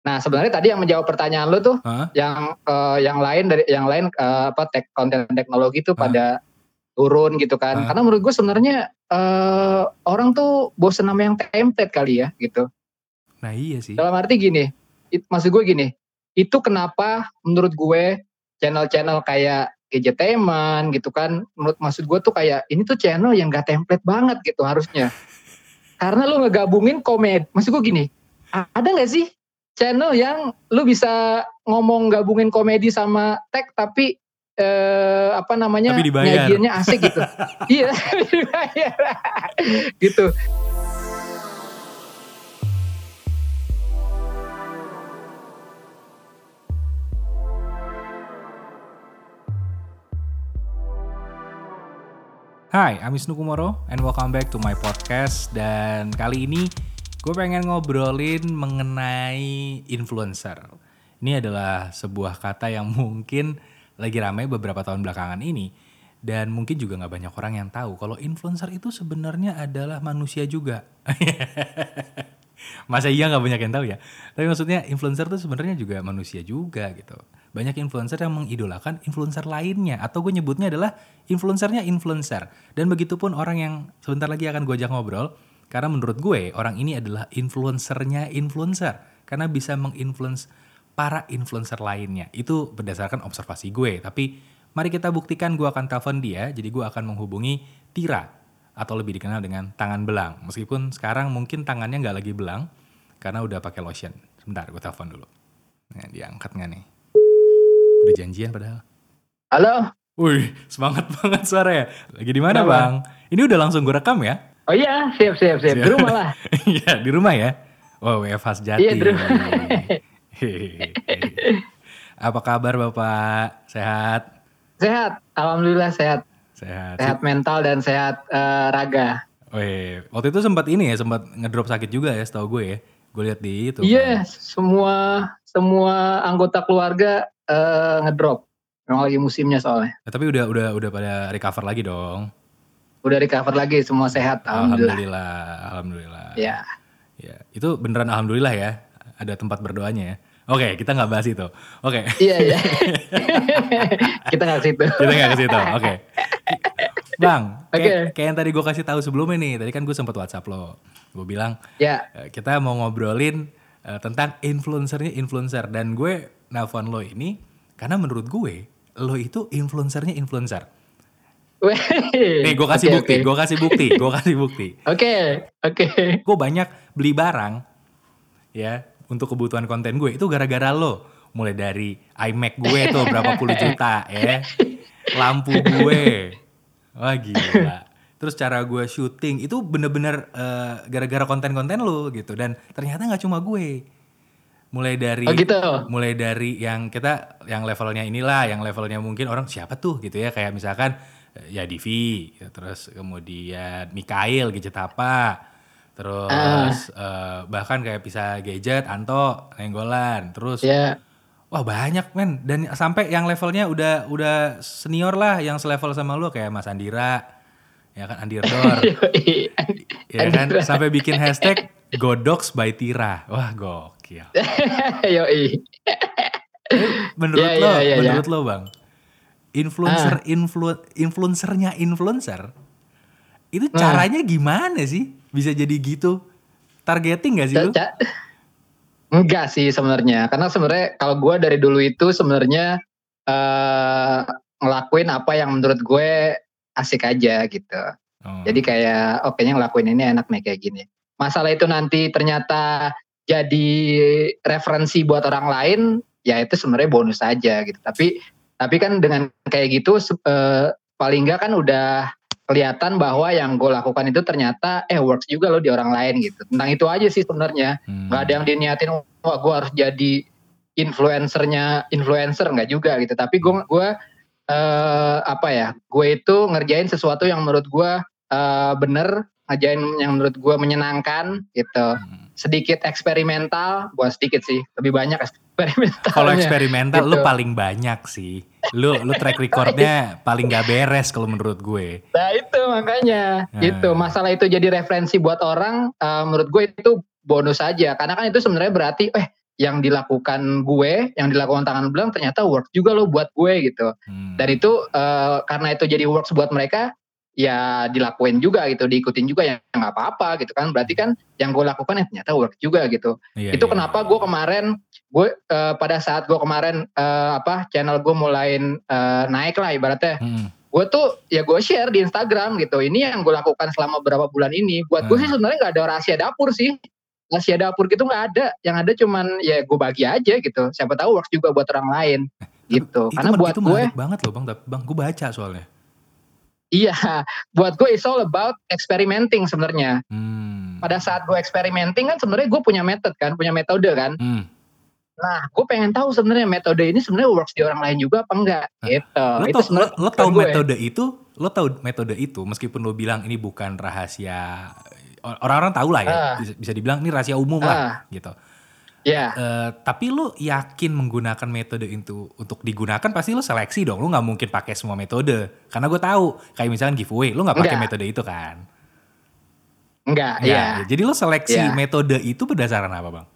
Nah sebenarnya tadi yang menjawab pertanyaan lu tuh, Hah? yang uh, yang lain dari yang lain uh, apa tek konten teknologi tuh Hah? pada turun gitu kan. Hah? Karena menurut gue sebenarnya uh, orang tuh bosen sama yang template kali ya gitu. Nah iya sih. Dalam arti gini, it, maksud gue gini, itu kenapa menurut gue channel-channel kayak Gadgetainment gitu kan, menurut maksud gue tuh kayak ini tuh channel yang gak template banget gitu harusnya. Karena lu ngegabungin komedi, maksud gue gini, ada gak sih channel yang lu bisa ngomong gabungin komedi sama tech tapi eh, apa namanya Tapi nyajiannya asik gitu. iya, dibayar. gitu. Hai, I'm Wisnu Kumoro and welcome back to my podcast Dan kali ini gue pengen ngobrolin mengenai influencer Ini adalah sebuah kata yang mungkin lagi ramai beberapa tahun belakangan ini Dan mungkin juga gak banyak orang yang tahu kalau influencer itu sebenarnya adalah manusia juga Masa iya nggak banyak yang tahu ya? Tapi maksudnya influencer tuh sebenarnya juga manusia juga gitu. Banyak influencer yang mengidolakan influencer lainnya atau gue nyebutnya adalah influencernya influencer. Dan begitupun orang yang sebentar lagi akan gue ajak ngobrol karena menurut gue orang ini adalah influencernya influencer karena bisa menginfluence para influencer lainnya. Itu berdasarkan observasi gue. Tapi mari kita buktikan gue akan telepon dia. Jadi gue akan menghubungi Tira atau lebih dikenal dengan tangan belang. Meskipun sekarang mungkin tangannya nggak lagi belang karena udah pakai lotion. Sebentar, gue telepon dulu. Nah, diangkat nggak nih? Udah janjian padahal. Halo. Wih, semangat banget suara ya. Lagi di mana bang? Ini udah langsung gue rekam ya? Oh iya, siap siap siap. Di Siap. rumah lah. Iya, di rumah ya? Oh, WFH sejati. Iya, di rumah. Apa kabar Bapak? Sehat? Sehat, alhamdulillah sehat. Sehat. Sehat mental dan sehat eh, raga. Wih, waktu itu sempat ini ya, sempat ngedrop sakit juga ya, setahu gue ya. Gue lihat di itu. Iya, semua semua anggota keluarga eh, ngedrop. Memang lagi musimnya soalnya. Eh, tapi udah udah udah pada recover lagi dong. Udah recover lagi, semua sehat, alhamdulillah. Alhamdulillah, alhamdulillah. Ya. Ya, itu beneran alhamdulillah ya. Ada tempat berdoanya ya. Oke, kita nggak bahas itu. Oke, Iya, iya. Kita nggak ke situ. kita nggak ke situ. Oke, bang. Kayak, Oke. kayak yang tadi gue kasih tahu sebelumnya nih. Tadi kan gue sempat WhatsApp lo. Gue bilang Ya, eh, kita mau ngobrolin eh, tentang influencernya influencer dan gue nelfon lo ini karena menurut gue lo itu influencernya influencer. Nih gue kasih Oke, bukti, oke. gue kasih bukti, gue kasih bukti. Oke, oke. gue banyak beli barang ya untuk kebutuhan konten gue itu gara-gara lo. Mulai dari iMac gue tuh berapa puluh juta ya. Lampu gue. Wah gila. Terus cara gue syuting itu bener-bener eh, gara-gara konten-konten lo gitu. Dan ternyata nggak cuma gue. Mulai dari Oh gitu. mulai dari yang kita yang levelnya inilah yang levelnya mungkin orang siapa tuh gitu ya. Kayak misalkan eh, ya Divi ya, terus kemudian Mikael gadget apa terus eh, bahkan kayak bisa gadget Anto Nenggolan terus Ya. wah banyak men. Dan sampai yang levelnya udah udah senior lah yang selevel sama lu kayak Mas Andira ya kan Andirdor ya kan sampai bikin hashtag Godox by Tira. Wah gokil. Yoi. menurut Iya, lo, iya, iya, menurut lo bang, influencer influ, influencernya influencer, itu Hmm. caranya gimana sih bisa jadi gitu? Targeting gak sih ca- Enggak sih sebenarnya, karena sebenarnya kalau gue dari dulu itu sebenarnya eh ngelakuin apa yang menurut gue asik aja gitu. Oh. Jadi kayak oh kayaknya ngelakuin ini enak nih kayak gini. Masalah itu nanti ternyata jadi referensi buat orang lain, ya itu sebenarnya bonus aja gitu. Tapi tapi kan dengan kayak gitu eh, paling enggak kan udah kelihatan bahwa yang gue lakukan itu ternyata eh works juga loh di orang lain gitu. Tentang itu aja sih sebenarnya. Hmm. Nggak ada yang diniatin wah gue harus jadi influencernya influencer nggak juga gitu. Tapi gue gue eh, apa ya? Gue itu ngerjain sesuatu yang menurut gue eh, bener, ngerjain yang menurut gue menyenangkan gitu. Hmm. Sedikit eksperimental, bukan sedikit sih, lebih banyak eksperimental. Kalau eksperimental gitu. lu paling banyak sih. Lu lu track recordnya paling gak beres kalau menurut gue. Nah itu makanya Nah. gitu masalah itu jadi referensi buat orang eh, menurut gue itu bonus aja karena kan itu sebenarnya berarti eh yang dilakukan gue, yang dilakukan tangan belang ternyata work juga loh buat gue gitu. Hmm. Dan itu uh, karena itu jadi works buat mereka, ya dilakuin juga gitu, diikutin juga ya nggak apa-apa gitu kan. Berarti kan yang gue lakukan ya ternyata work juga gitu. Iya, itu iya, kenapa gue kemarin gue uh, pada saat gue kemarin uh, apa channel gue mulai uh, naik lah ibaratnya. Hmm. Gue tuh ya gue share di Instagram gitu. Ini yang gue lakukan selama beberapa bulan ini. Buat gue Hmm. sih sebenarnya nggak ada rahasia dapur sih. Rahasia dapur gitu nggak ada. Yang ada cuman ya gue bagi aja gitu. Siapa tahu works juga buat orang lain gitu. Itu, Karena men- buat itu gue banget loh bang, bang gue baca soalnya. Iya, buat gue it's all about experimenting sebenarnya. Hmm. Pada saat gue experimenting kan sebenarnya gue punya method kan, punya metode kan. Hmm. Nah, gue pengen tahu sebenarnya metode ini sebenarnya works di orang lain juga apa enggak Nah, gitu. Lo itu tau, lo, lo tujuan gue. metode itu, lo tau metode itu meskipun lo bilang ini bukan rahasia orang-orang tahu lah ya, Ah. bisa, dibilang ini rahasia umum lah Ah. gitu. Ya, Eh, tapi lo yakin menggunakan metode itu untuk digunakan pasti lo seleksi dong. Lo nggak mungkin pakai semua metode. Karena gue tahu kayak misalkan giveaway, lo nggak pakai metode itu kan? enggak, Nggak. ya. Jadi lo seleksi Iya. metode itu berdasarkan apa bang?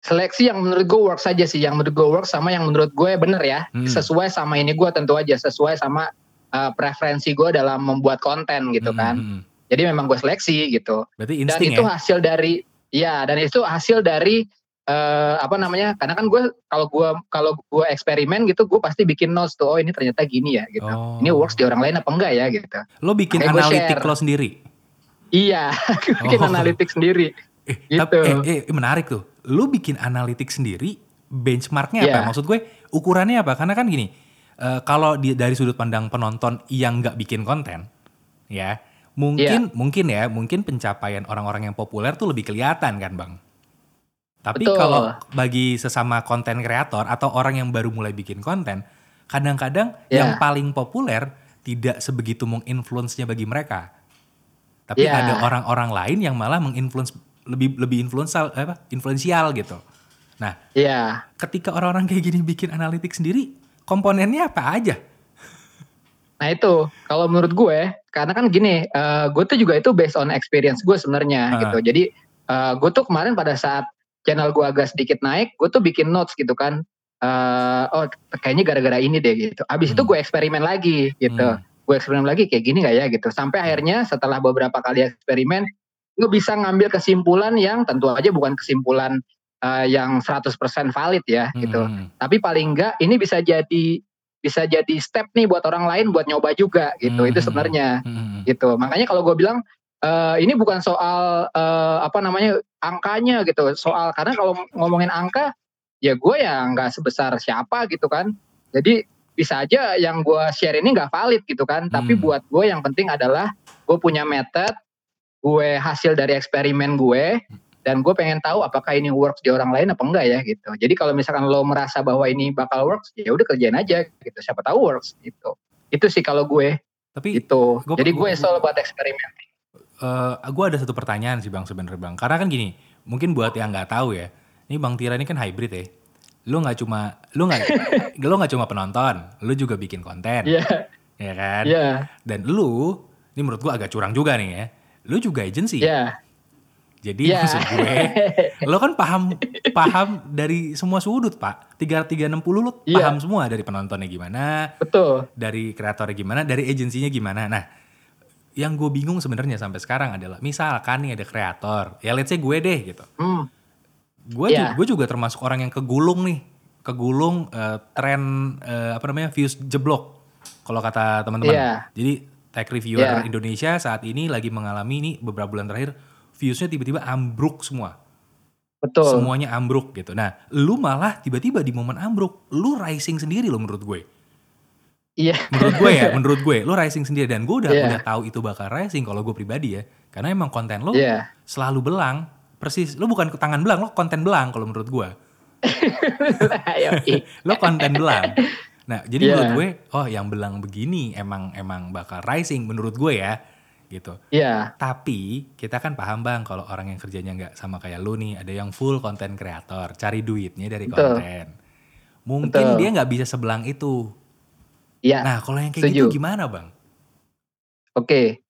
Seleksi yang menurut gue works saja sih, yang menurut gue works sama yang menurut gue bener ya. Hmm. Sesuai sama ini gue tentu aja, sesuai sama uh, preferensi gue dalam membuat konten gitu Hmm, kan. hmm, hmm. Jadi memang gue seleksi gitu. Berarti dan itu ya? hasil dari ya dan itu hasil dari eh, apa namanya karena kan gue kalau gue kalau gue eksperimen gitu gue pasti bikin notes tuh oh ini ternyata gini ya gitu Oh. ini works di orang lain apa enggak ya gitu Lo bikin Makanya analitik lo sendiri? iya gue bikin Oh. analitik sendiri Eh, Gitu. tapi, eh, eh, menarik tuh. Lu bikin analitik sendiri, benchmarknya apa? Iya. Maksud gue, ukurannya apa? Karena kan gini, eh, kalau di, dari sudut pandang penonton yang nggak bikin konten, ya mungkin Iya. mungkin ya, mungkin pencapaian orang-orang yang populer tuh lebih kelihatan kan, bang. Tapi Betul. kalau bagi sesama konten kreator atau orang yang baru mulai bikin konten, kadang-kadang Iya. yang paling populer tidak sebegitu menginfluence-nya bagi mereka. Tapi Iya. ada orang-orang lain yang malah menginfluence lebih lebih influensial apa? influensial gitu. Nah, iya ketika orang-orang kayak gini bikin analitik sendiri, komponennya apa aja? Nah itu kalau menurut gue karena kan gini eh, gue tuh juga itu based on experience gue sebenarnya Ah. gitu jadi eh, gue tuh kemarin pada saat channel gue agak sedikit naik gue tuh bikin notes gitu kan Eh, oh kayaknya gara-gara ini deh gitu abis itu Hmm. gue eksperimen lagi gitu Hmm. gue eksperimen lagi kayak gini nggak ya gitu sampai akhirnya setelah beberapa kali eksperimen gue bisa ngambil kesimpulan yang tentu aja bukan kesimpulan eh, yang 100% valid ya gitu Hmm. tapi paling enggak ini bisa jadi bisa jadi step nih buat orang lain buat nyoba juga gitu Hmm. itu sebenarnya Hmm. gitu makanya kalau gue bilang eh, ini bukan soal eh, apa namanya angkanya gitu soal karena kalau ngomongin angka ya gue ya nggak sebesar siapa gitu kan jadi bisa aja yang gue share ini nggak valid gitu kan tapi Hmm. buat gue yang penting adalah gue punya method gue hasil dari eksperimen gue dan gue pengen tahu apakah ini works di orang lain apa enggak ya gitu jadi kalau misalkan lo merasa bahwa ini bakal works ya udah kerjain aja gitu siapa tahu works gitu itu sih kalau gue Tapi itu jadi gue soal buat eksperimen eh gue ada satu pertanyaan sih bang sebenarnya bang. Karena kan gini, mungkin buat yang nggak tahu ya, ini bang Tira ini kan hybrid ya. Lu nggak cuma, lu nggak, lu nggak cuma penonton, lu juga bikin konten, Iya, ya kan? iya, Dan lu, ini menurut gue agak curang juga nih ya. Lu juga agency. iya, Jadi iya. maksud gue, lo kan paham paham dari semua sudut pak. Tiga tiga enam puluh lo Iya. paham semua dari penontonnya gimana, Betul. dari kreatornya gimana, dari agensinya gimana. Nah, yang gue bingung sebenarnya sampai sekarang adalah misalkan nih ada kreator, ya let's say gue deh gitu. Hmm, Gue Iya. juga, gue juga termasuk orang yang kegulung nih, kegulung eh, tren eh, apa namanya views jeblok kalau kata teman-teman. Iya. Jadi tech reviewer Iya. Indonesia saat ini lagi mengalami nih beberapa bulan terakhir viewsnya tiba-tiba ambruk semua, betul. semuanya ambruk gitu. Nah, lu malah tiba-tiba di momen ambruk, lu rising sendiri lo menurut gue. Iya, Menurut gue ya, menurut gue, lu rising sendiri dan gue udah Iya. udah tahu itu bakal rising kalau gue pribadi ya, karena emang konten lo iya. selalu belang, persis. Lu bukan tangan belang, lo konten belang kalau menurut gue. Lo konten belang. Nah, jadi Iya. menurut gue, oh yang belang begini emang emang bakal rising menurut gue ya, gitu. Iya, Tapi kita kan paham bang kalau orang yang kerjanya nggak sama kayak lu nih, ada yang full konten kreator, cari duitnya dari Betul. konten. Mungkin Betul. dia nggak bisa sebelang itu. iya. Nah, kalau yang kayak Setuju. gitu gimana bang? Oke.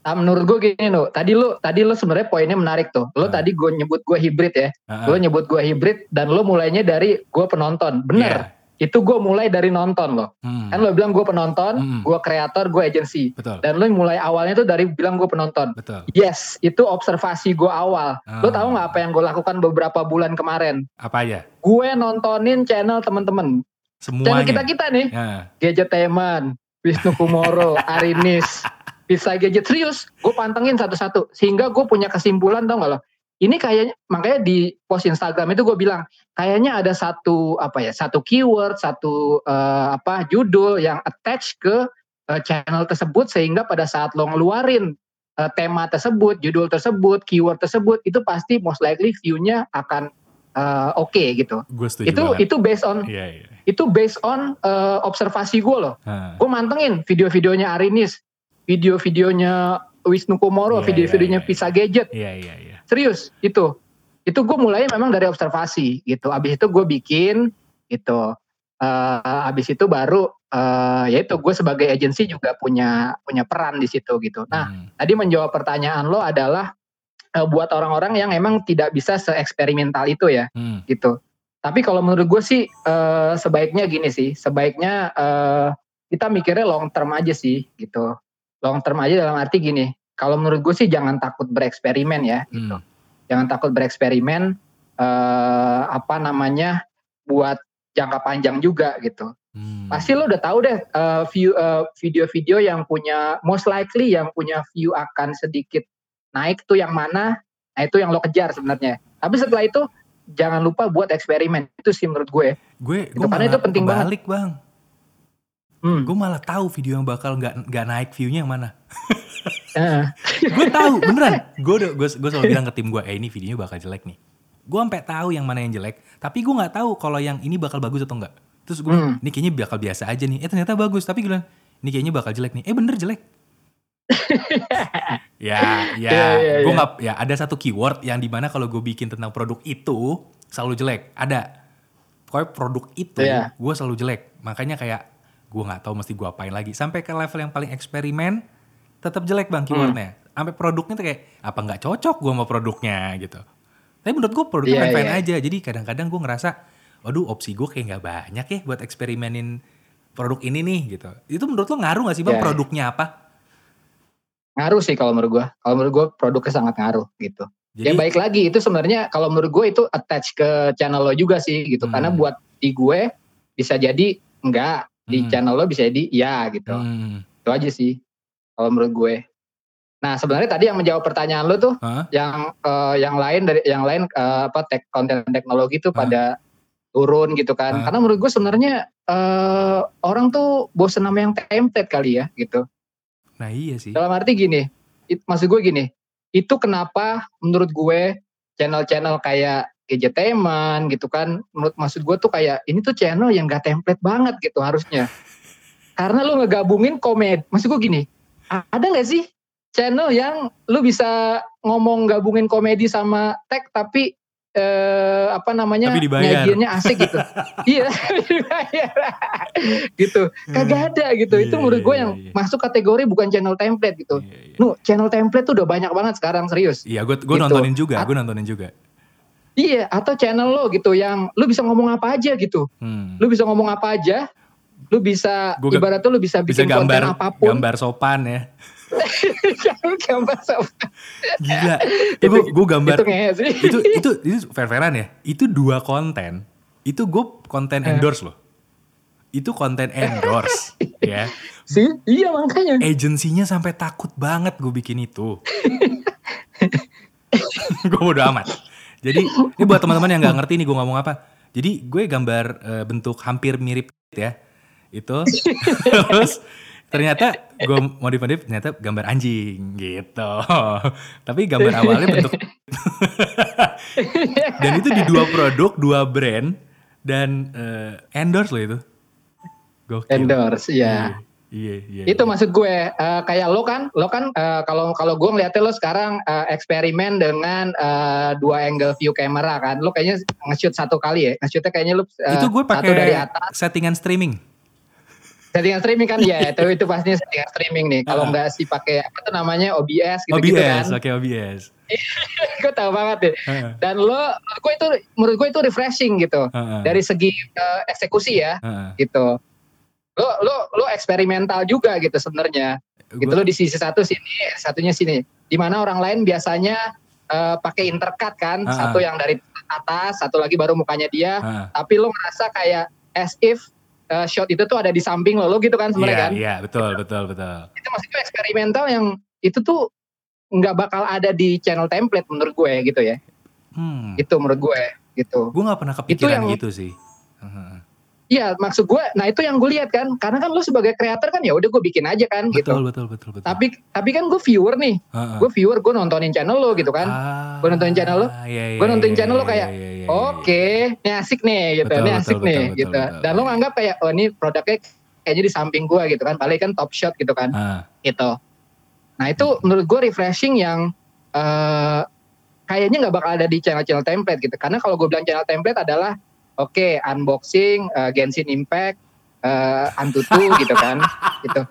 Ah, menurut gue gini lo, tadi lo tadi lo sebenarnya poinnya menarik tuh. Lo Ah. tadi gue nyebut gue hibrid ya. Heeh. Lo nyebut gue hibrid dan lo mulainya dari gue penonton. Bener. Iya. Itu gue mulai dari nonton lo. Hmm, Kan lo bilang gue penonton, Mm-mm. gue kreator, gue agency. Betul. Dan lo mulai awalnya tuh dari bilang gue penonton. Betul. Yes, itu observasi gue awal. Lo Ah. tahu nggak apa yang gue lakukan beberapa bulan kemarin? Apa aja? Gue nontonin channel temen-temen. Channel Semuanya. kita-kita nih. Ya. Gadgeteman, Wisnu Kumoro, Arinis, bisa gadget serius. Gue pantengin satu-satu. Sehingga gue punya kesimpulan tau gak lo? Ini kayaknya, makanya di post Instagram itu gue bilang, kayaknya ada satu apa ya, satu keyword, satu eh, apa judul yang attach ke eh, channel tersebut sehingga pada saat lo ngeluarin eh, tema tersebut, judul tersebut, keyword tersebut, itu pasti most likely view-nya akan eh, oke gitu. Gue setuju Itu banget. itu based on Iya, iya. itu based on eh, observasi gue loh Ah. gue mantengin video-videonya Arinis, video-videonya Wisnu Kumoro, Iya, video-videonya iya, iya. Pisa Gadget. Iya, iya, iya. Serius, itu. Itu gue mulai memang dari observasi gitu. Abis itu gue bikin gitu. Eh abis itu baru eh ya itu gue sebagai agensi juga punya punya peran di situ gitu. Nah, Hmm. tadi menjawab pertanyaan lo adalah eh, buat orang-orang yang emang tidak bisa se-eksperimental itu ya Hmm. gitu. Tapi kalau menurut gue sih eh, sebaiknya gini sih, sebaiknya eh, kita mikirnya long term aja sih gitu. Long term aja dalam arti gini, kalau menurut gue sih jangan takut bereksperimen ya, gitu. Hmm. Jangan takut bereksperimen eh, apa namanya buat jangka panjang juga gitu. Hmm. Pasti lo udah tahu deh eh, view eh, video-video yang punya most likely yang punya view akan sedikit naik tuh yang mana? Nah itu yang lo kejar sebenarnya. Tapi setelah itu jangan lupa buat eksperimen itu sih menurut gue. Gue, Itu gue karena itu penting banget. kebalik, bang. Hmm. Gue malah tahu video yang bakal nggak nggak naik view-nya yang mana. gue tahu beneran. Gue gue gue selalu bilang ke tim gue, eh ini videonya bakal jelek nih. Gue sampai tahu yang mana yang jelek, tapi gue nggak tahu kalau yang ini bakal bagus atau enggak. Terus gue, Hmm. ini kayaknya bakal biasa aja nih. Eh ternyata bagus, tapi gue bilang, ini kayaknya bakal jelek nih. Eh bener jelek. ya, ya, Iya, iya, gue iya. nggak, ya ada satu keyword yang di mana kalau gue bikin tentang produk itu selalu jelek. Ada. Pokoknya produk itu Iya. gue selalu jelek. Makanya kayak gue nggak tahu mesti gue apain lagi. Sampai ke level yang paling eksperimen, tetap jelek bang keywordnya. Sampai produknya tuh kayak apa nggak cocok gue sama produknya gitu. Tapi menurut gue produknya Iya, fine-fine iya. aja. Jadi kadang-kadang gue ngerasa, waduh opsi gue kayak nggak banyak ya buat eksperimenin produk ini nih gitu. Itu menurut lo ngaruh gak sih bang Iya, iya. produknya apa? ngaruh sih kalau menurut gue. Kalau menurut gue produknya sangat ngaruh gitu. Jadi ya baik lagi itu sebenarnya kalau menurut gue itu attach ke channel lo juga sih gitu. Hmm. Karena buat di gue bisa jadi enggak, di Hmm. channel lo bisa jadi ya gitu. Hmm. Itu aja sih kalau menurut gue. Nah sebenarnya tadi yang menjawab pertanyaan lo tuh, Hah? yang eh, yang lain dari yang lain eh, apa tek konten teknologi tuh Hah? pada turun gitu kan. Hah? Karena menurut gue sebenarnya eh, orang tuh bosen sama yang template kali ya gitu. Nah iya sih. Dalam arti gini, it, maksud gue gini, itu kenapa menurut gue channel-channel kayak Gadgeteman gitu kan, menurut maksud gue tuh kayak ini tuh channel yang gak template banget gitu harusnya. Karena lu ngegabungin komedi, maksud gue gini, ada gak sih channel yang lu bisa ngomong gabungin komedi sama tech tapi eh, apa namanya Tapi nyajiannya asik gitu. iya, gitu. Kagak ada gitu. Iya, itu menurut gue iya, yang iya. masuk kategori bukan channel template gitu. Iya, iya. Nu, channel template tuh udah banyak banget sekarang serius. Iya, gue gue Gitu. nontonin juga, gue nontonin juga. Iya, atau channel lo gitu yang lu bisa ngomong apa aja gitu. Hmm. Lu bisa ngomong apa aja. Lu bisa ga- ibarat tuh lu bisa Bisa bikin gambar konten apa pun. gambar sopan ya. gambar sama- Gila. Itu gue gambar Itu sih. itu itu itu fair-fairan ya. Itu dua konten. Itu gue konten Eh. endorse loh. Itu konten endorse ya. sih, iya makanya. Agensinya sampai takut banget gue bikin itu. gue bodo amat. Jadi ini buat teman-teman yang nggak ngerti nih gue ngomong apa. Jadi gue gambar eh, bentuk hampir mirip ya. Itu terus ternyata gue modif-modif ternyata gambar anjing gitu. Tapi gambar awalnya bentuk dan itu di dua produk, dua brand dan eh, endorse loh itu. Gokil. Endorse, ya. Iya, iya. Itu iya. maksud gue eh, kayak lo kan, lo kan eh, kalau kalau gue ngeliatnya lo sekarang eh, eksperimen dengan eh, dua angle view kamera kan, lo kayaknya nge-shoot satu kali ya, nge-shootnya kayaknya lo eh, itu gue satu dari pakai atas, settingan streaming. Settingan streaming kan? Ya itu itu pastinya settingan streaming nih. Kalau Ah. nggak sih pakai apa tuh namanya OBS gitu gitu OBS, kan. pakai OBS. gue tahu banget deh. Heeh, dan lo menurut gue itu menurut gue itu refreshing gitu. Heeh, dari segi eh, eksekusi ya heeh. gitu. Lo lo lo eksperimental juga gitu sebenarnya. Gitu lo di sisi satu sini satunya sini. Di mana orang lain biasanya eh, pakai intercut kan. Ah. satu yang dari atas satu lagi baru mukanya dia. Heeh. tapi lo ngerasa kayak as if eh, shot itu tuh ada di samping lo lo gitu kan sebenarnya Iya, kan iya, betul, betul, betul. itu maksud gue eksperimental yang itu tuh nggak bakal ada di channel template menurut gue gitu ya Hmm. itu menurut gue gitu Gue gak pernah kepikiran yang- gitu sih. Iya maksud gue, nah itu yang gue lihat kan, karena kan lo sebagai kreator kan ya udah gue bikin aja kan gitu. Betul, betul, betul, betul. Tapi tapi kan gue viewer nih, Heeh. gue viewer gue nontonin channel lo gitu kan. Ah, Gua nontonin channel lu, iya, iya, nontonin iya, channel lu iya, kayak, iya, iya, iya. Oke, ini asik nih gitu, Betul, ini betul, asik betul, nih betul, gitu. betul, Dan lo nganggap kayak oh ini produknya kayaknya di samping gue gitu kan, balik kan top shot gitu kan, Ah, gitu. Nah itu menurut gue refreshing yang eh kayaknya nggak bakal ada di channel-channel template gitu. Karena kalau gue bilang channel template adalah oke unboxing, eh, Genshin Impact, eh, Antutu gitu kan, gitu.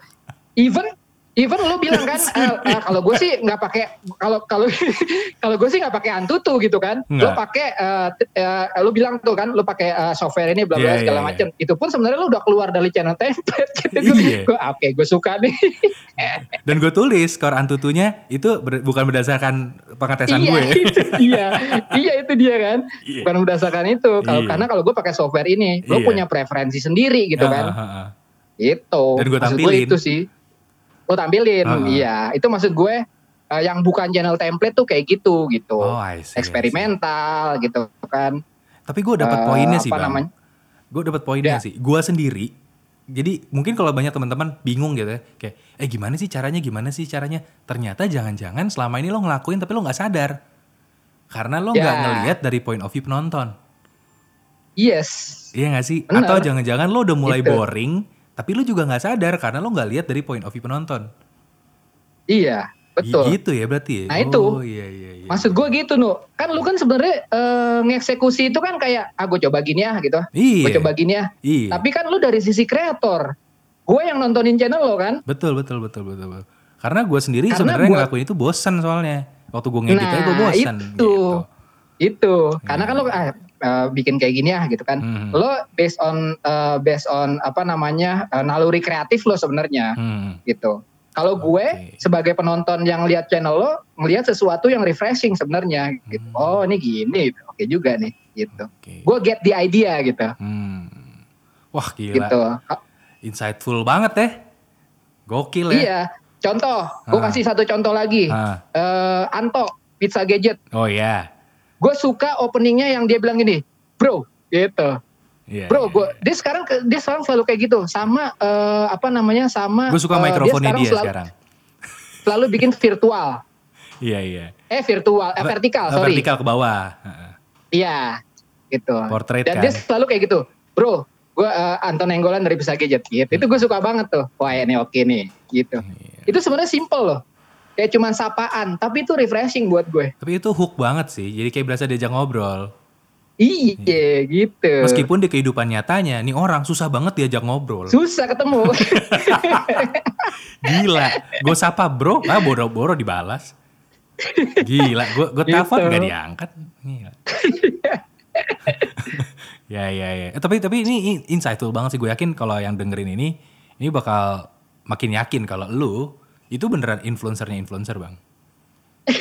Even even lo bilang kan eh, eh, kalau gue sih nggak pakai kalau kalau kalau gue sih nggak pakai Antutu gitu kan. Lo pakai eh, t- eh, lo bilang tuh kan lo pakai eh, software ini bla bla Iya, segala iya, macam. Itu pun sebenarnya lo udah keluar dari channel template gitu. Iya. Gue oke, gue suka nih. Dan gue tulis skor antutunya itu ber- bukan berdasarkan pengetesan iya, gue. itu dia. iya itu dia kan. Iya. Bukan berdasarkan itu. Kalau Iya. karena kalau gue pakai software ini, lo Iya. punya preferensi sendiri gitu Ah, kan. ah, ah. Itu. Dan Maksud tampilin. itu sih. Gue tampilin. Ah, ah. Iya. Itu maksud gue eh, yang bukan channel template tuh kayak gitu gitu. Oh, I see, I see. Eksperimental gitu kan. Tapi gue dapat Eh, poinnya sih, apa Bang. namanya? Gue dapat poinnya Ya. sih. Gue sendiri. Jadi mungkin kalau banyak teman-teman bingung gitu ya, kayak eh gimana sih caranya, gimana sih caranya? Ternyata jangan-jangan selama ini lo ngelakuin tapi lo nggak sadar. Karena lo nggak Ya. ngelihat dari point of view penonton. Yes. Iya gak sih? Benar. Atau jangan-jangan lo udah mulai Gitu. boring, tapi lo juga nggak sadar karena lo nggak lihat dari point of view penonton. Iya. Betul. Gitu ya berarti ya? Nah, itu. Oh iya iya iya. Maksud gue gitu nu. Kan lu kan sebenarnya eh, ngeksekusi itu kan kayak ah gue coba gini ya gitu. iya. Gue coba gini ya. Iya. Tapi kan lu dari sisi kreator. Gue yang nontonin channel lo kan. Betul betul betul betul. betul. Karena gue sendiri sebenarnya buat- ngelakuin itu bosan soalnya. Waktu gue ngedit aja gue Nah, bosan. itu. Gitu. Itu. Karena kan lo ah, eh, bikin kayak gini ya gitu kan. Hmm. Lo based on eh, based on apa namanya eh, naluri kreatif lo sebenarnya Hmm. gitu. Kalau gue sebagai penonton yang lihat channel lo ngelihat sesuatu yang refreshing sebenarnya gitu. Hmm. Oh ini gini, oke juga nih gitu. Oke. Gue get the idea gitu. Hmm. Wah gila. Gitu. Insightful banget deh. Gokil ya. Iya. Contoh, gue Ah. kasih satu contoh lagi. Ah. Eh, Anto, Pizza Gadget. Oh iya. Gue suka openingnya yang dia bilang gini, bro, gitu. Iya. Bro, gue dia sekarang dia sekarang selalu kayak gitu, sama eh, apa namanya, sama. Gue suka eh, mikrofonnya dia, selalu, sekarang. Selalu bikin virtual, Iya iya. eh virtual, eh vertikal, Eh, sorry. Vertikal ke bawah. Iya, gitu. Portrait Dan kan. dia selalu kayak gitu, bro. Gue Anton Enggolan dari Pizza Gadget, gitu. Itu gue suka banget tuh. Wah ini oke nih, gitu. Iya. Itu sebenarnya simple loh. Kayak cuman sapaan, tapi itu refreshing buat gue. Tapi itu hook banget sih. Jadi kayak berasa diajak ngobrol. Iya gitu. Meskipun di kehidupan nyatanya, nih orang susah banget diajak ngobrol. susah ketemu. Gila. Gue sapa bro, ah boro-boro dibalas. Gila, gue gue telepon Gitu. gak diangkat. Gila. ya ya ya. Eh, tapi tapi ini in- insightful banget sih. Gue yakin kalau yang dengerin ini, ini bakal makin yakin kalau lu itu beneran influencernya influencer bang.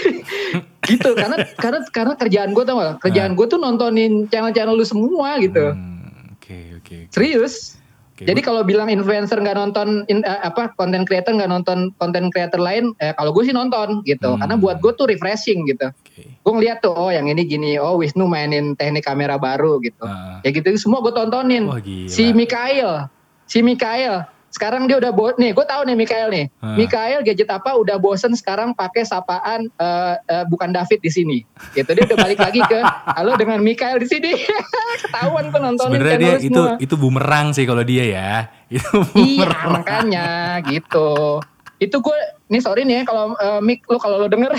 gitu karena karena karena kerjaan gue tau gak kerjaan gue tuh nontonin channel-channel lu semua gitu Hmm, Oke oke. oke. serius Oke, jadi kalau bilang influencer nggak nonton in- eh, apa konten creator nggak nonton konten creator lain eh, kalau gue sih nonton gitu Hmm. karena buat gue tuh refreshing gitu oke. gue ngeliat tuh oh yang ini gini oh Wisnu mainin teknik kamera baru gitu Ah, ya gitu semua gue tontonin gila. si Mikael si Mikael sekarang dia udah bo nih gue tahu nih Mikael nih Ah. Mikael gadget apa udah bosen sekarang pakai sapaan eh, eh, bukan David di sini gitu dia udah balik lagi ke halo dengan Mikael di sini ketahuan tuh nontonin Sebenarnya dia itu semua. itu bumerang sih kalau dia ya. Itu iya bumerang. makanya gitu itu gue nih sorry nih ya kalau eh, Mik lo kalau lo denger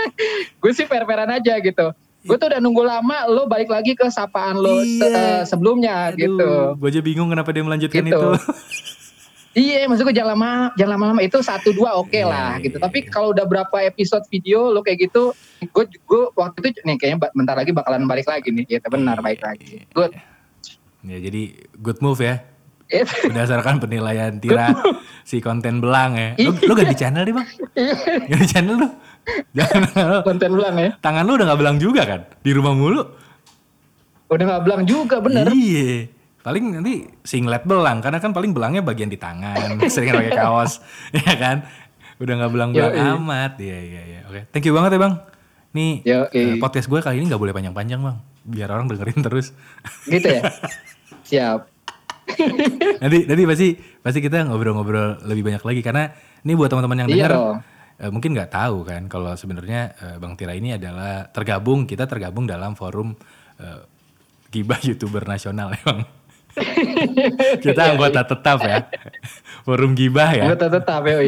gue sih fair-fairan aja gitu gue tuh udah nunggu lama lo balik lagi ke sapaan lo se- Iya. eh, sebelumnya gitu Gue aja bingung kenapa dia melanjutkan Gitu. itu. Iya, maksud gue jangan lama, jangan lama-lama itu satu dua oke Iya, lah iya, gitu. iya, Tapi iya. kalau udah berapa episode video lo kayak gitu, gue gue waktu itu nih kayaknya bentar lagi bakalan balik lagi nih. Ya benar Iya, balik lagi. Good. Ya jadi good move ya. Berdasarkan penilaian Tira si konten belang ya. Lu, lu ganti channel deh bang. Ganti channel lu. Jangan konten belang ya. tangan lu udah gak belang juga kan? Di rumah mulu. Udah nggak belang juga bener. Iya. Paling nanti singlet belang karena kan paling belangnya bagian di tangan, sering pakai kaos, ya kan? Udah nggak belang-belang amat. Iya iya iya. Oke. Thank you banget ya, Bang. Nih eh, Yoi. podcast gue kali ini nggak boleh panjang-panjang, Bang. Biar orang dengerin terus. Gitu ya. Siap. nanti nanti pasti pasti kita ngobrol-ngobrol lebih banyak lagi karena ini buat teman-teman yang Iya dengar dong. eh, mungkin nggak tahu kan kalau sebenarnya eh, Bang Tira ini adalah tergabung kita tergabung dalam forum eh, gibah youtuber nasional ya Bang. kita anggota tetap ya forum gibah ya. Gue tetap ya.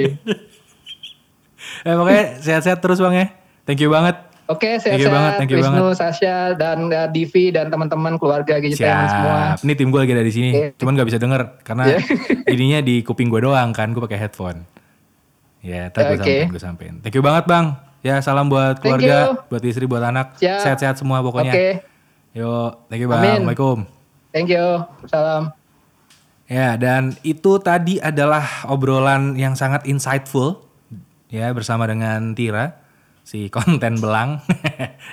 Eh, pokoknya sehat-sehat terus Bang ya. Thank you banget. Oke, Thank you banget, sehat-sehat. thank you Wisnu, Sasha, dan uh, Divi, dan teman-teman keluarga Gadget Teman semua. Ini tim gue lagi ada di sini. Oke. Cuman nggak bisa denger karena Iya. ininya di kuping gue doang kan. Gue pakai headphone. Ya, ntar gue sampein, gue sampein. Thank you banget bang. Ya salam buat keluarga, buat istri, buat anak. Sehat-sehat semua pokoknya. Oke, Yo, thank you bang. Amin. Assalamualaikum. Thank you. Salam. Ya, dan itu tadi adalah obrolan yang sangat insightful ya bersama dengan Tira si konten belang,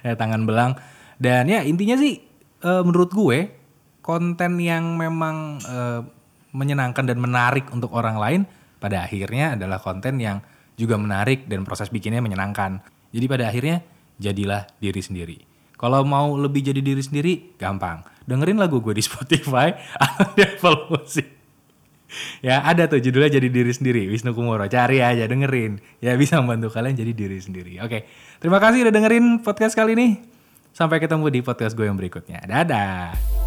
ya tangan belang. Dan ya intinya sih eh, menurut gue konten yang memang eh, menyenangkan dan menarik untuk orang lain pada akhirnya adalah konten yang juga menarik dan proses bikinnya menyenangkan. Jadi pada akhirnya jadilah diri sendiri. Kalau mau lebih jadi diri sendiri, gampang. Dengerin lagu gue di Spotify atau di Apple Music. Ya ada tuh judulnya jadi diri sendiri Wisnu Kumoro. Cari aja dengerin. Ya bisa membantu kalian jadi diri sendiri. Oke terima kasih udah dengerin podcast kali ini. Sampai ketemu di podcast gue yang berikutnya. Dadah